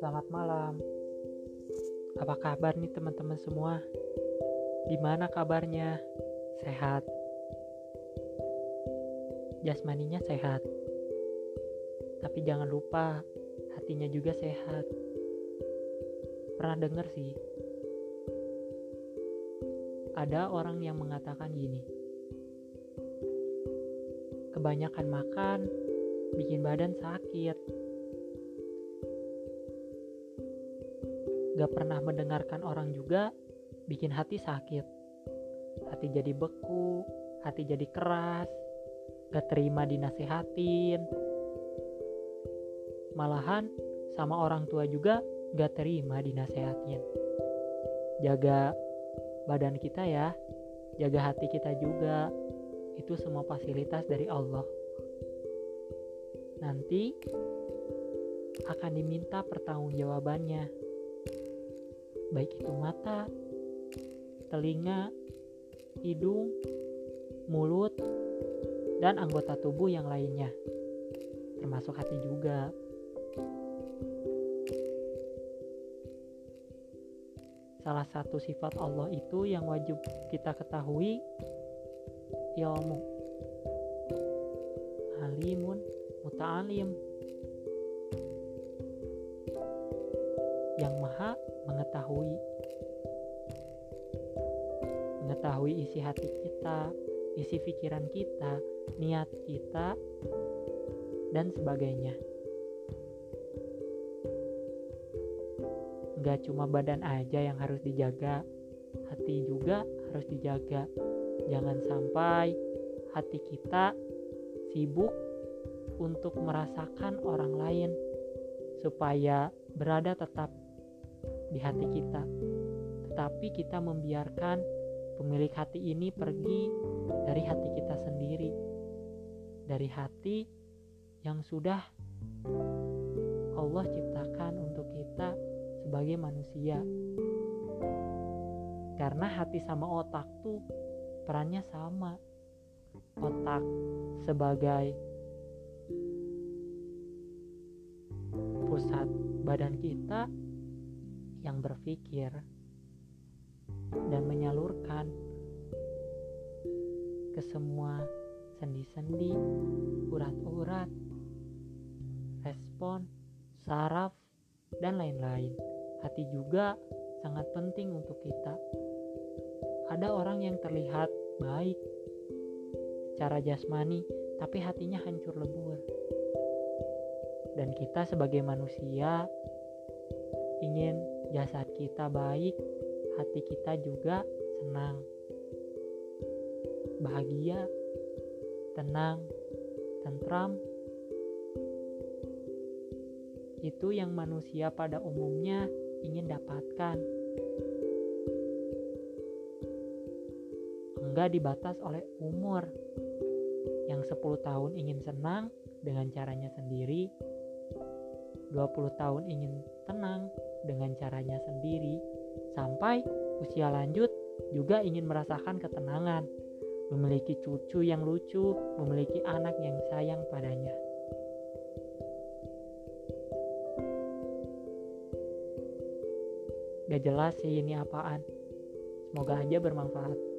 Selamat malam. Apa kabar nih teman-teman semua? Gimana kabarnya? Sehat? Jasmaninya sehat. Tapi jangan lupa hatinya juga sehat. Pernah denger sih? Ada orang yang mengatakan gini. Kebanyakan makan bikin badan sakit Gak pernah mendengarkan orang juga bikin hati sakit. Hati jadi beku, hati jadi keras, gak terima dinasehatin. Malahan sama orang tua juga gak terima dinasehatin. Jaga badan kita ya, jaga hati kita juga. Itu semua fasilitas dari Allah. Nanti akan diminta pertanggungjawabannya baik itu mata, telinga, hidung, mulut, dan anggota tubuh yang lainnya, termasuk hati juga. Salah satu sifat Allah itu yang wajib kita ketahui ilmu. Alimun muta'alim yang maha mengetahui mengetahui isi hati kita, isi pikiran kita, niat kita dan sebagainya. Gak cuma badan aja yang harus dijaga, hati juga harus dijaga. Jangan sampai hati kita sibuk untuk merasakan orang lain supaya berada tetap di hati kita. Tetapi kita membiarkan pemilik hati ini pergi dari hati kita sendiri. Dari hati yang sudah Allah ciptakan untuk kita sebagai manusia. Karena hati sama otak tuh perannya sama. Otak sebagai pusat badan kita yang berpikir dan menyalurkan ke semua sendi-sendi, urat-urat, respon, saraf, dan lain-lain. Hati juga sangat penting untuk kita. Ada orang yang terlihat baik secara jasmani, tapi hatinya hancur lebur. Dan kita sebagai manusia ingin jasad kita baik, hati kita juga senang, bahagia, tenang, tentram. Itu yang manusia pada umumnya ingin dapatkan. Enggak dibatas oleh umur. Yang 10 tahun ingin senang dengan caranya sendiri, 20 tahun ingin tenang dengan caranya sendiri, sampai usia lanjut juga ingin merasakan ketenangan, memiliki cucu yang lucu, memiliki anak yang sayang padanya. Gak jelas sih ini apaan. Semoga aja bermanfaat.